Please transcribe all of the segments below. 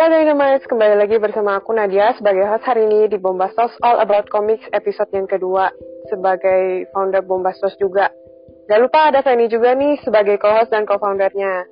Halo Dynamites, kembali lagi bersama aku Nadia sebagai host hari ini di Bombastos All About Comics episode yang kedua sebagai founder Bombastos juga. Gak lupa ada Fanny juga nih sebagai co-host dan co-foundernya.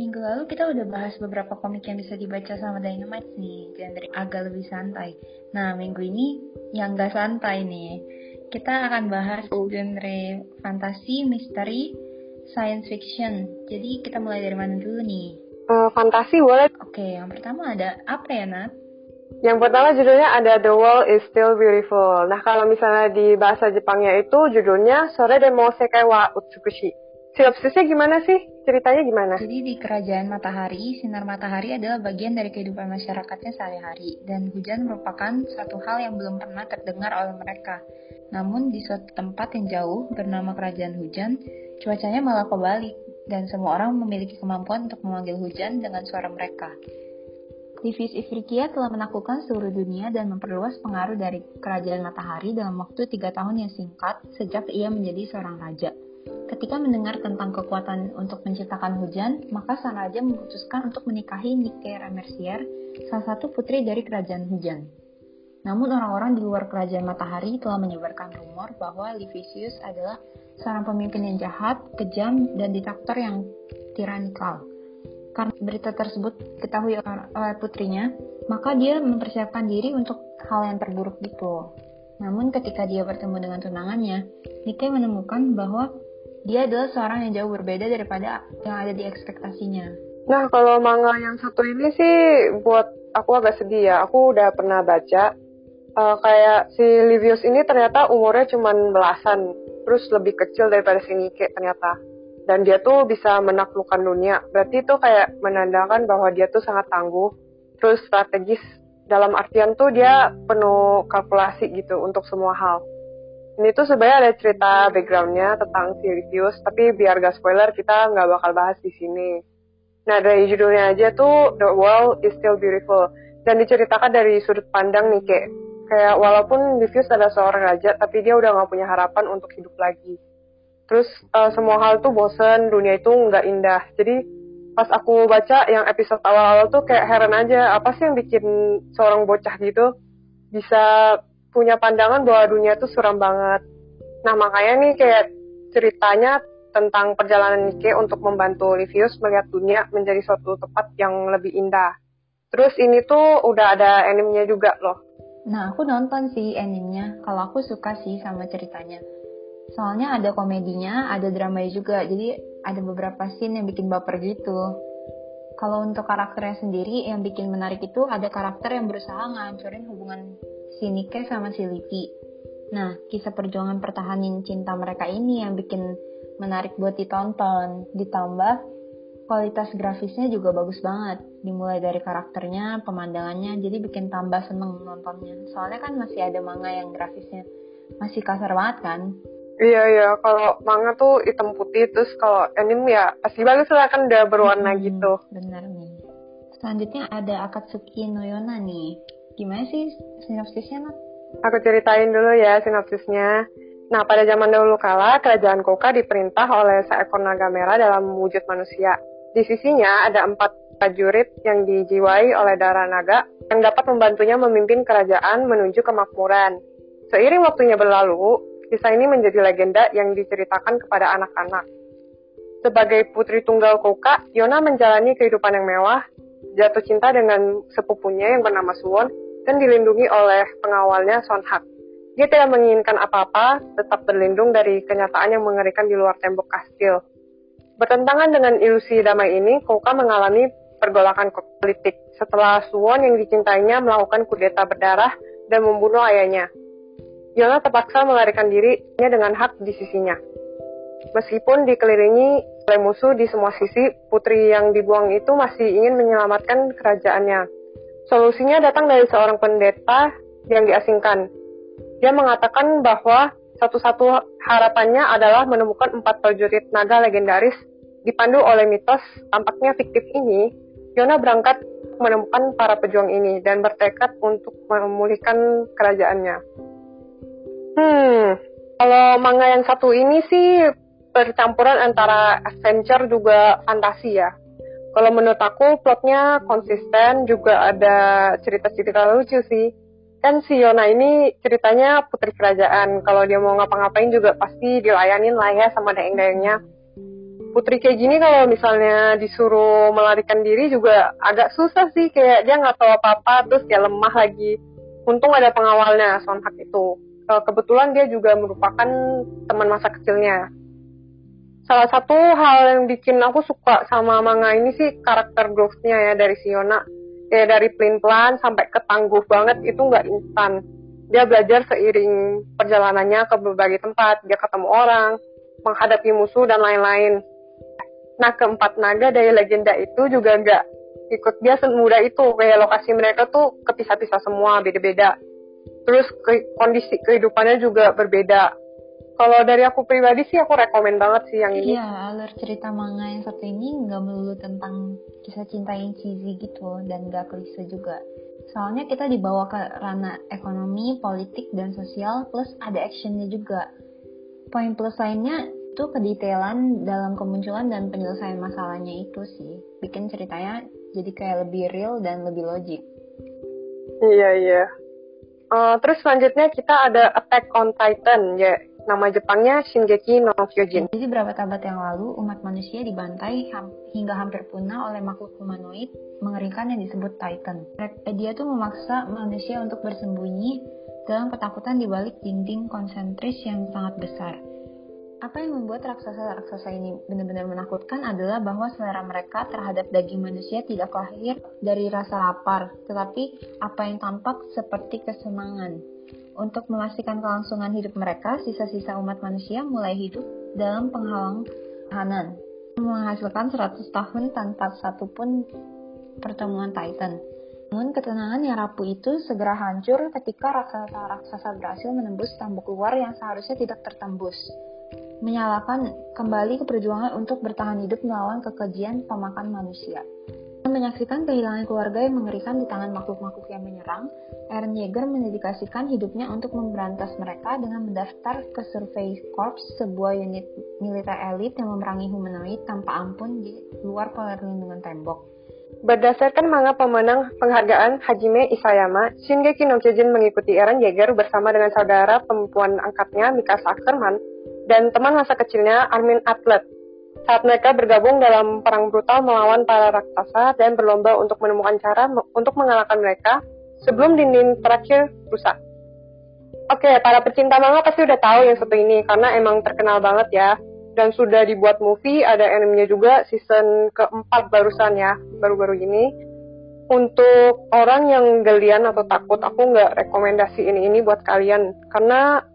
Minggu lalu kita udah bahas beberapa komik yang bisa dibaca sama Dynamite nih, genre agak lebih santai. Nah, minggu ini yang gak santai nih. Kita akan bahas genre fantasi, misteri, science fiction. Jadi kita mulai dari mana dulu nih? Uh, fantasi boleh. Oke, yang pertama ada apa ya, Nat? Yang pertama judulnya ada The World is Still Beautiful. Nah, kalau misalnya di bahasa Jepangnya itu judulnya Sore Demo Sekai wa Utsukushi. Sinopsisnya gimana sih? Ceritanya gimana? Jadi di kerajaan matahari, sinar matahari adalah bagian dari kehidupan masyarakatnya sehari-hari, dan hujan merupakan satu hal yang belum pernah terdengar oleh mereka. Namun di suatu tempat yang jauh bernama kerajaan hujan, cuacanya malah kebalik dan semua orang memiliki kemampuan untuk memanggil hujan dengan suara mereka. Livis Ifriqiya telah menaklukkan seluruh dunia dan memperluas pengaruh dari kerajaan matahari dalam waktu tiga tahun yang singkat sejak ia menjadi seorang raja. Ketika mendengar tentang kekuatan untuk menciptakan hujan, maka sang raja memutuskan untuk menikahi Nike Ramercier, salah satu putri dari kerajaan hujan. Namun orang-orang di luar kerajaan matahari telah menyebarkan rumor bahwa Livisius adalah seorang pemimpin yang jahat, kejam, dan diktator yang tiranikal. Karena berita tersebut ketahui oleh putrinya, maka dia mempersiapkan diri untuk hal yang terburuk itu. Namun ketika dia bertemu dengan tunangannya, Nike menemukan bahwa dia adalah seorang yang jauh berbeda daripada yang ada di ekspektasinya. Nah, kalau manga yang satu ini sih buat aku agak sedih ya. Aku udah pernah baca, uh, kayak si Livius ini ternyata umurnya cuma belasan terus lebih kecil daripada si Nike ternyata. Dan dia tuh bisa menaklukkan dunia. Berarti itu kayak menandakan bahwa dia tuh sangat tangguh. Terus strategis. Dalam artian tuh dia penuh kalkulasi gitu untuk semua hal. Ini tuh sebenarnya ada cerita backgroundnya tentang si Livius tapi biar gak spoiler kita nggak bakal bahas di sini. Nah dari judulnya aja tuh The World is Still Beautiful. Dan diceritakan dari sudut pandang Nike kayak walaupun Livius adalah seorang raja tapi dia udah gak punya harapan untuk hidup lagi. Terus uh, semua hal tuh bosen dunia itu nggak indah. Jadi pas aku baca yang episode awal-awal tuh kayak heran aja apa sih yang bikin seorang bocah gitu bisa punya pandangan bahwa dunia tuh suram banget? Nah makanya nih kayak ceritanya tentang perjalanan Nike untuk membantu Livius melihat dunia menjadi suatu tempat yang lebih indah. Terus ini tuh udah ada animenya juga loh Nah, aku nonton sih animenya. Kalau aku suka sih sama ceritanya. Soalnya ada komedinya, ada dramanya juga. Jadi ada beberapa scene yang bikin baper gitu. Kalau untuk karakternya sendiri, yang bikin menarik itu ada karakter yang berusaha ngancurin hubungan si Nike sama si Livi. Nah, kisah perjuangan pertahanin cinta mereka ini yang bikin menarik buat ditonton. Ditambah kualitas grafisnya juga bagus banget. Dimulai dari karakternya, pemandangannya, jadi bikin tambah seneng nontonnya. Soalnya kan masih ada manga yang grafisnya masih kasar banget kan. Iya iya, kalau manga tuh hitam putih, terus kalau anime ya pasti bagus lah kan udah berwarna hmm, gitu. Bener nih. Selanjutnya ada Akatsuki no Yona nih. Gimana sih sinopsisnya? Aku ceritain dulu ya sinopsisnya. Nah, pada zaman dahulu kala, kerajaan Koka diperintah oleh seekor naga merah dalam wujud manusia. Di sisinya ada empat prajurit yang dijiwai oleh darah naga yang dapat membantunya memimpin kerajaan menuju kemakmuran. Seiring waktunya berlalu, kisah ini menjadi legenda yang diceritakan kepada anak-anak. Sebagai putri tunggal Koka, Yona menjalani kehidupan yang mewah, jatuh cinta dengan sepupunya yang bernama Suwon, dan dilindungi oleh pengawalnya Son Hak. Dia tidak menginginkan apa-apa, tetap berlindung dari kenyataan yang mengerikan di luar tembok kastil. Bertentangan dengan ilusi damai ini, Koka mengalami pergolakan politik setelah Suwon yang dicintainya melakukan kudeta berdarah dan membunuh ayahnya. Yona terpaksa melarikan dirinya dengan hak di sisinya. Meskipun dikelilingi oleh musuh di semua sisi, putri yang dibuang itu masih ingin menyelamatkan kerajaannya. Solusinya datang dari seorang pendeta yang diasingkan. Dia mengatakan bahwa satu-satu harapannya adalah menemukan empat prajurit naga legendaris dipandu oleh mitos tampaknya fiktif ini. Yona berangkat menemukan para pejuang ini dan bertekad untuk memulihkan kerajaannya. Hmm, kalau manga yang satu ini sih percampuran antara adventure juga fantasi ya. Kalau menurut aku plotnya konsisten, juga ada cerita-cerita lucu sih. Kan si Yona ini ceritanya putri kerajaan. Kalau dia mau ngapa-ngapain juga pasti dilayanin lah ya sama dayang-dayangnya. Putri kayak gini kalau misalnya disuruh melarikan diri juga agak susah sih. Kayak dia nggak tahu apa-apa, terus dia lemah lagi. Untung ada pengawalnya, Sonhak itu. Kebetulan dia juga merupakan teman masa kecilnya salah satu hal yang bikin aku suka sama manga ini sih karakter growth-nya ya dari Siona. Kayak dari pelin-pelan sampai ketangguh banget itu nggak instan. Dia belajar seiring perjalanannya ke berbagai tempat, dia ketemu orang, menghadapi musuh dan lain-lain. Nah keempat naga dari legenda itu juga nggak ikut dia semudah itu kayak lokasi mereka tuh kepisah-pisah semua beda-beda. Terus ke, kondisi kehidupannya juga berbeda kalau dari aku pribadi sih aku rekomend banget sih yang ini. Iya, alur cerita manga yang satu ini nggak melulu tentang kisah cinta yang cheesy gitu dan nggak klise juga. Soalnya kita dibawa ke ranah ekonomi, politik, dan sosial plus ada actionnya juga. Poin plus lainnya itu kedetailan dalam kemunculan dan penyelesaian masalahnya itu sih. Bikin ceritanya jadi kayak lebih real dan lebih logik. Iya, iya. Uh, terus selanjutnya kita ada Attack on Titan ya Nama Jepangnya Shingeki no Kyojin. Jadi beberapa abad yang lalu, umat manusia dibantai ham hingga hampir punah oleh makhluk humanoid mengerikan yang disebut Titan. Dia tuh memaksa manusia untuk bersembunyi dalam ketakutan di balik dinding konsentris yang sangat besar. Apa yang membuat raksasa-raksasa ini benar-benar menakutkan adalah bahwa selera mereka terhadap daging manusia tidak lahir dari rasa lapar, tetapi apa yang tampak seperti kesenangan. Untuk memastikan kelangsungan hidup mereka, sisa-sisa umat manusia mulai hidup dalam penghalang tahanan, menghasilkan 100 tahun tanpa satupun pertemuan Titan. Namun ketenangan yang rapuh itu segera hancur ketika raksasa-raksasa berhasil menembus tembok luar yang seharusnya tidak tertembus. Menyalakan kembali ke perjuangan untuk bertahan hidup melawan kekejian pemakan manusia. Menyaksikan kehilangan keluarga yang mengerikan di tangan makhluk-makhluk yang menyerang, Eren Yeager mendedikasikan hidupnya untuk memberantas mereka dengan mendaftar ke Survey Corps, sebuah unit militer elit yang memerangi humanoid tanpa ampun di luar perlindungan tembok. Berdasarkan manga pemenang penghargaan Hajime Isayama, Shingeki no Kyojin mengikuti Eren Yeager bersama dengan saudara perempuan angkatnya Mikasa Ackerman dan teman masa kecilnya Armin Atlet saat mereka bergabung dalam perang brutal melawan para raksasa dan berlomba untuk menemukan cara untuk mengalahkan mereka sebelum dinding terakhir rusak. Oke, para pecinta manga pasti udah tahu yang satu ini karena emang terkenal banget ya. Dan sudah dibuat movie, ada animenya juga season keempat barusan ya, baru-baru ini. Untuk orang yang gelian atau takut, aku nggak rekomendasi ini ini buat kalian karena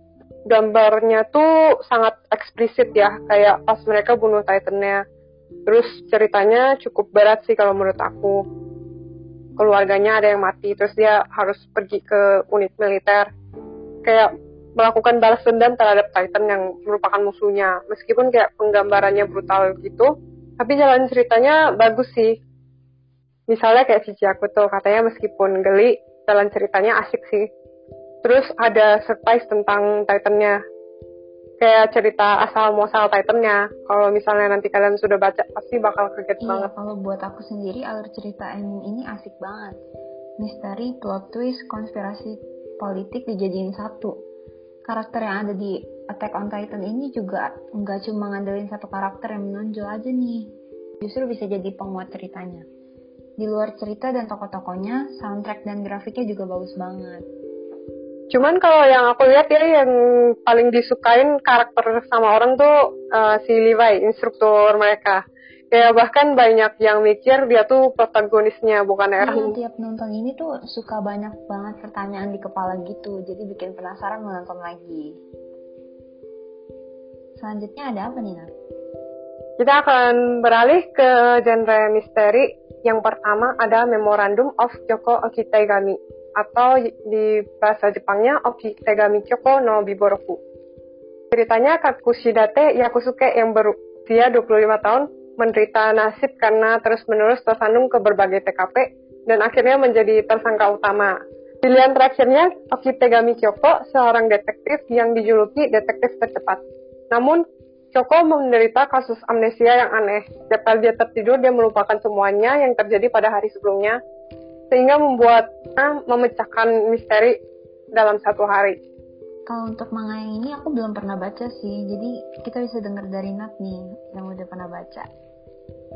gambarnya tuh sangat eksplisit ya kayak pas mereka bunuh titannya. Terus ceritanya cukup berat sih kalau menurut aku. Keluarganya ada yang mati terus dia harus pergi ke unit militer. Kayak melakukan balas dendam terhadap Titan yang merupakan musuhnya. Meskipun kayak penggambarannya brutal gitu tapi jalan ceritanya bagus sih. Misalnya kayak Cici aku tuh katanya meskipun geli jalan ceritanya asik sih Terus ada surprise tentang Titannya. Kayak cerita asal muasal Titannya. Kalau misalnya nanti kalian sudah baca, pasti bakal kaget iya, banget. kalau buat aku sendiri alur cerita anime ini asik banget. Misteri, plot twist, konspirasi politik dijadiin satu. Karakter yang ada di Attack on Titan ini juga nggak cuma ngandelin satu karakter yang menonjol aja nih. Justru bisa jadi penguat ceritanya. Di luar cerita dan tokoh-tokohnya, soundtrack dan grafiknya juga bagus banget. Cuman kalau yang aku lihat ya yang paling disukain karakter sama orang tuh uh, si Levi, instruktur mereka. Kayak bahkan banyak yang mikir dia tuh protagonisnya bukan Eren. Iya, tiap nonton ini tuh suka banyak banget pertanyaan di kepala gitu, jadi bikin penasaran menonton lagi. Selanjutnya ada apa nih, Nat? Kita akan beralih ke genre misteri. Yang pertama ada Memorandum of Kyoko Okitegami atau di bahasa Jepangnya Oki Tegami Kyoko no Biboroku. Ceritanya Kakushidate Yakusuke yang berusia 25 tahun menderita nasib karena terus-menerus tersandung ke berbagai TKP dan akhirnya menjadi tersangka utama. Pilihan terakhirnya Oki Tegami Kyoko, seorang detektif yang dijuluki detektif tercepat. Namun, Kyoko menderita kasus amnesia yang aneh. Setiap kali dia tertidur, dia melupakan semuanya yang terjadi pada hari sebelumnya, sehingga membuatnya memecahkan misteri dalam satu hari. Kalau untuk manga yang ini aku belum pernah baca sih, jadi kita bisa dengar dari Nat nih yang udah pernah baca.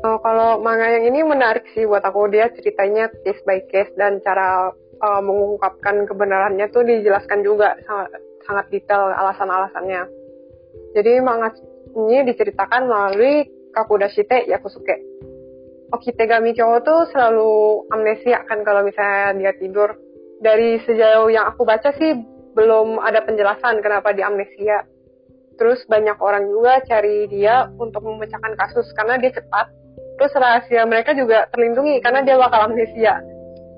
Oh, kalau manga yang ini menarik sih buat aku, dia ceritanya case by case dan cara uh, mengungkapkan kebenarannya tuh dijelaskan juga sangat, sangat detail alasan-alasannya. Jadi manga ini diceritakan melalui Kakudashite Yakusuke. Okitegami Kyo tuh selalu amnesia kan kalau misalnya dia tidur. Dari sejauh yang aku baca sih belum ada penjelasan kenapa dia amnesia. Terus banyak orang juga cari dia untuk memecahkan kasus karena dia cepat. Terus rahasia mereka juga terlindungi karena dia bakal amnesia.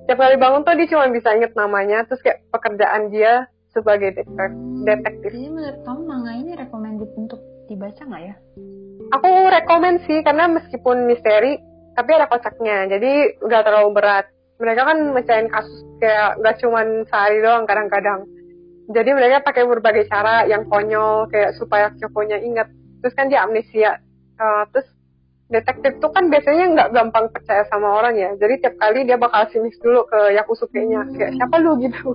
Setiap kali bangun tuh dia cuma bisa inget namanya, terus kayak pekerjaan dia sebagai detektif. Jadi menurut kamu manga ini recommended untuk dibaca nggak ya? Aku rekomend sih karena meskipun misteri tapi ada kocaknya jadi nggak terlalu berat. Mereka kan mecahin kasus kayak nggak cuman sehari doang kadang-kadang. Jadi mereka pakai berbagai cara yang konyol kayak supaya Kyokonya ingat. Terus kan dia amnesia. Uh, terus detektif tuh kan biasanya nggak gampang percaya sama orang ya. Jadi tiap kali dia bakal sinis dulu ke Yakusuke-nya. Kayak siapa lu gitu.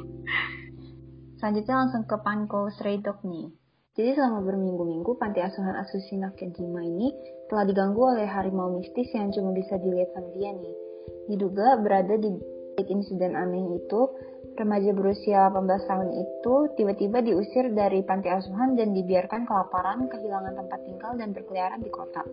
Selanjutnya langsung ke Panko Stray Dog nih. Jadi selama berminggu-minggu, panti asuhan Asushi Nakajima ini telah diganggu oleh harimau mistis yang cuma bisa dilihat sama dia nih. Diduga berada di insiden aneh itu, remaja berusia 18 tahun itu tiba-tiba diusir dari panti asuhan dan dibiarkan kelaparan, kehilangan tempat tinggal, dan berkeliaran di kota.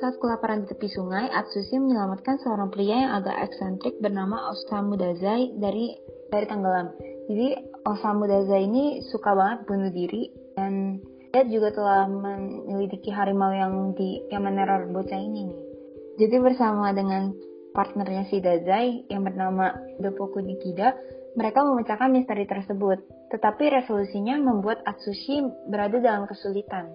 Saat kelaparan di tepi sungai, Atsushi menyelamatkan seorang pria yang agak eksentrik bernama Osamu Dazai dari dari tenggelam. Jadi Osamu Dazai ini suka banget bunuh diri dan dia juga telah menyelidiki harimau yang di yang meneror bocah ini. Jadi bersama dengan partnernya si Dazai yang bernama Dopoku Nikida, mereka memecahkan misteri tersebut. Tetapi resolusinya membuat Atsushi berada dalam kesulitan.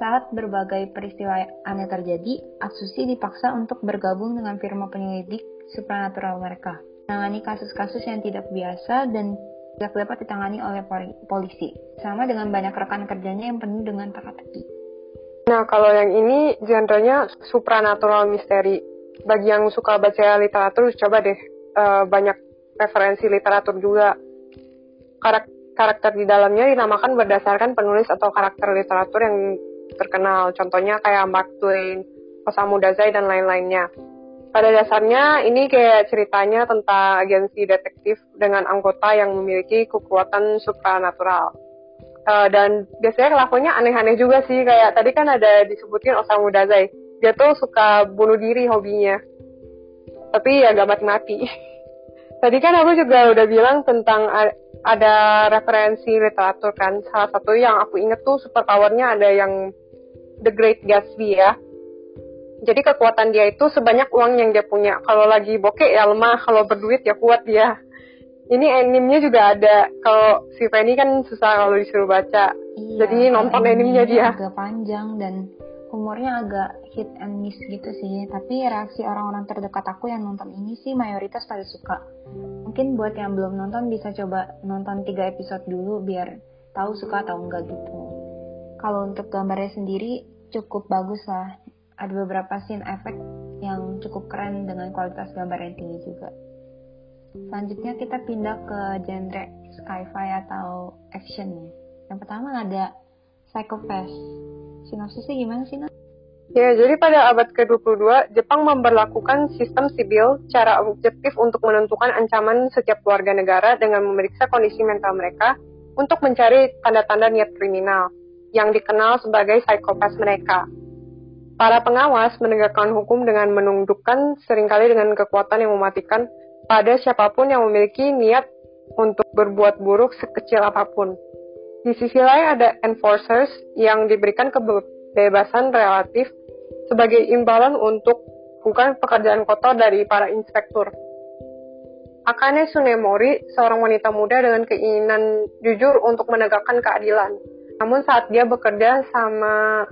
Saat berbagai peristiwa aneh terjadi, Atsushi dipaksa untuk bergabung dengan firma penyelidik supernatural mereka. Menangani kasus-kasus yang tidak biasa dan tidak dapat ditangani oleh polisi, sama dengan banyak rekan kerjanya yang penuh dengan teka-teki. Nah, kalau yang ini genrenya supranatural misteri. Bagi yang suka baca literatur, coba deh uh, banyak referensi literatur juga. Karak karakter di dalamnya dinamakan berdasarkan penulis atau karakter literatur yang terkenal. Contohnya kayak Mark Twain, Osamu Dazai, dan lain-lainnya. Pada dasarnya ini kayak ceritanya tentang agensi detektif dengan anggota yang memiliki kekuatan supranatural. Uh, dan biasanya kelakuannya aneh-aneh juga sih kayak tadi kan ada disebutin Osamu Dazai. Dia tuh suka bunuh diri hobinya. Tapi ya gak mati-mati. tadi kan aku juga udah bilang tentang ada referensi literatur kan. Salah satu yang aku inget tuh superpowernya ada yang The Great Gatsby ya jadi kekuatan dia itu sebanyak uang yang dia punya. Kalau lagi bokeh ya lemah, kalau berduit ya kuat dia. Ini animenya juga ada. Kalau si Penny kan susah kalau disuruh baca. Iya, Jadi nonton animenya dia. Agak panjang dan humornya agak hit and miss gitu sih. Tapi reaksi orang-orang terdekat aku yang nonton ini sih mayoritas pada suka. Mungkin buat yang belum nonton bisa coba nonton tiga episode dulu biar tahu suka atau enggak gitu. Kalau untuk gambarnya sendiri cukup bagus lah ada beberapa scene efek yang cukup keren dengan kualitas gambar yang tinggi juga. Selanjutnya kita pindah ke genre sci-fi atau action ya. Yang pertama ada Psychopath. Sinopsisnya gimana sih, Nat? Ya, jadi pada abad ke-22, Jepang memperlakukan sistem sibil cara objektif untuk menentukan ancaman setiap warga negara dengan memeriksa kondisi mental mereka untuk mencari tanda-tanda niat kriminal yang dikenal sebagai psikopas mereka. Para pengawas menegakkan hukum dengan menundukkan sering kali dengan kekuatan yang mematikan pada siapa pun yang memiliki niat untuk berbuat buruk sekecil apa pun. Di sisi lain ada enforcers yang diberikan kebebasan relatif sebagai imbalan untuk bukan pekerjaan kotor dari para inspektur. Akane Sunemori, seorang wanita muda dengan keinginan jujur untuk menegakkan keadilan. Namun saat dia bekerja sama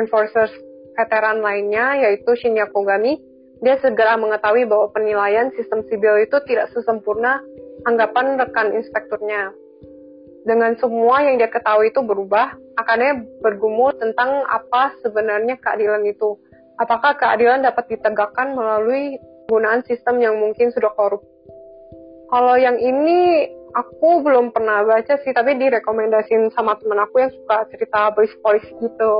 enforcers veteran lainnya yaitu Shinya Kogami, dia segera mengetahui bahwa penilaian sistem sibil itu tidak sesempurna anggapan rekan inspekturnya. dengan semua yang dia ketahui itu berubah, akannya bergumul tentang apa sebenarnya keadilan itu. Apakah keadilan dapat ditegakkan melalui penggunaan sistem yang mungkin sudah korup? Kalau yang ini aku belum pernah baca sih, tapi direkomendasin sama temen aku yang suka cerita polisi-polisi gitu.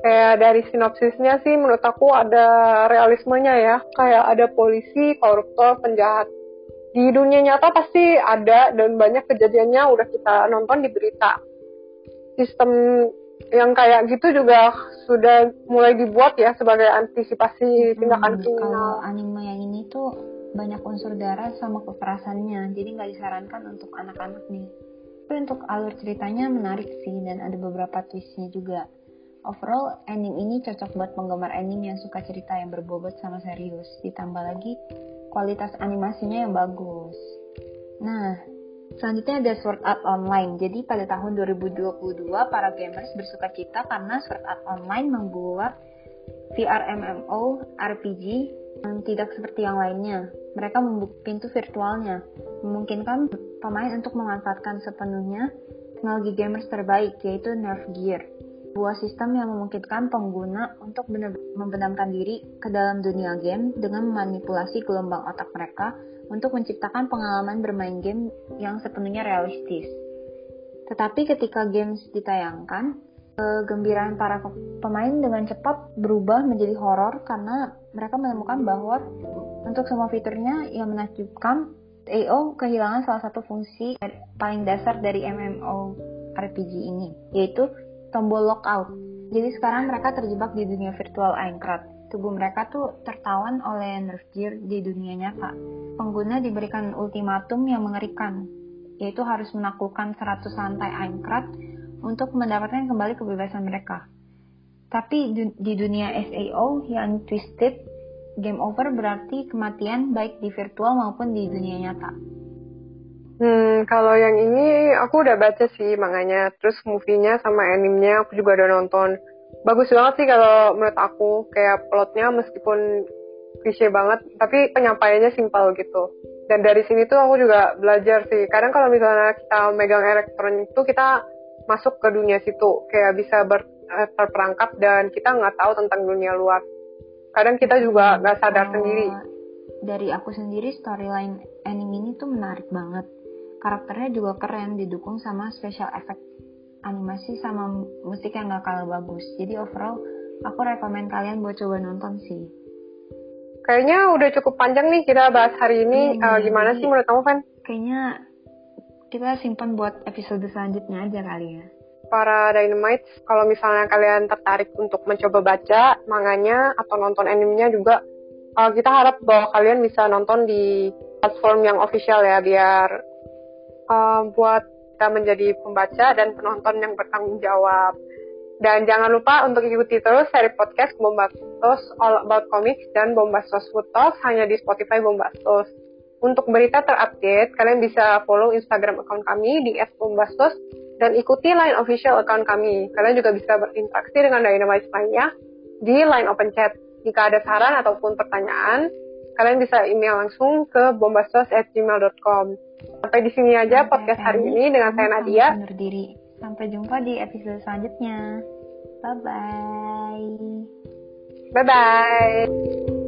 Kayak dari sinopsisnya sih menurut aku ada realismenya ya, kayak ada polisi, koruptor, penjahat di dunia nyata pasti ada dan banyak kejadiannya udah kita nonton di berita. Sistem yang kayak gitu juga sudah mulai dibuat ya sebagai antisipasi tindakan hmm, kriminal. Kalau anime yang ini tuh banyak unsur darah sama kekerasannya, jadi nggak disarankan untuk anak-anak nih. Tapi untuk alur ceritanya menarik sih dan ada beberapa twistnya juga. Overall, anime ini cocok buat penggemar anime yang suka cerita yang berbobot sama serius. Ditambah lagi, kualitas animasinya yang bagus. Nah, selanjutnya ada Sword Art Online. Jadi pada tahun 2022 para gamers bersuka cita karena Sword Art Online membuat VR MMO RPG yang tidak seperti yang lainnya. Mereka membuka pintu virtualnya, memungkinkan pemain untuk memanfaatkan sepenuhnya teknologi gamers terbaik yaitu Nerf Gear sebuah sistem yang memungkinkan pengguna untuk membenamkan diri ke dalam dunia game dengan memanipulasi gelombang otak mereka untuk menciptakan pengalaman bermain game yang sepenuhnya realistis. Tetapi ketika games ditayangkan, kegembiraan para pemain dengan cepat berubah menjadi horor karena mereka menemukan bahwa untuk semua fiturnya yang menakjubkan, AO kehilangan salah satu fungsi paling dasar dari MMO RPG ini, yaitu tombol lockout. Jadi sekarang mereka terjebak di dunia virtual Aincrad. Tubuh mereka tuh tertawan oleh nerf gear di dunia nyata. Pengguna diberikan ultimatum yang mengerikan, yaitu harus menaklukkan 100 lantai Aincrad untuk mendapatkan kembali kebebasan mereka. Tapi di dunia SAO yang twisted, game over berarti kematian baik di virtual maupun di dunia nyata. Hmm, kalau yang ini aku udah baca sih makanya terus movie-nya sama animenya aku juga udah nonton. Bagus banget sih kalau menurut aku kayak plotnya meskipun klise banget tapi penyampaiannya simpel gitu. Dan dari sini tuh aku juga belajar sih. Kadang kalau misalnya kita megang elektronik itu kita masuk ke dunia situ kayak bisa ber, eh, terperangkap dan kita nggak tahu tentang dunia luar. Kadang kita juga nggak sadar sendiri. Dari aku sendiri storyline anime ini tuh menarik banget karakternya juga keren didukung sama special effect animasi sama musik yang gak kalah bagus. Jadi overall aku rekomend kalian buat coba nonton sih. Kayaknya udah cukup panjang nih kita bahas hari ini. Hmm, uh, gimana sih menurut kamu Van? kayaknya kita simpan buat episode selanjutnya aja kali ya. Para Dynamite, kalau misalnya kalian tertarik untuk mencoba baca manganya atau nonton animenya juga uh, kita harap bahwa kalian bisa nonton di platform yang official ya biar uh, buat kita menjadi pembaca dan penonton yang bertanggung jawab. Dan jangan lupa untuk ikuti terus seri podcast Bombastos All About Comics dan Bombastos Food Talks hanya di Spotify Bombastos. Untuk berita terupdate, kalian bisa follow Instagram account kami di @bombastos dan ikuti line official account kami. Kalian juga bisa berinteraksi dengan Dynamite lainnya di line open chat. Jika ada saran ataupun pertanyaan, kalian bisa email langsung ke bombastos@gmail.com. Sampai di sini aja podcast hari ini dengan saya Nadia. Undur diri. Sampai jumpa di episode selanjutnya. Bye bye. Bye bye.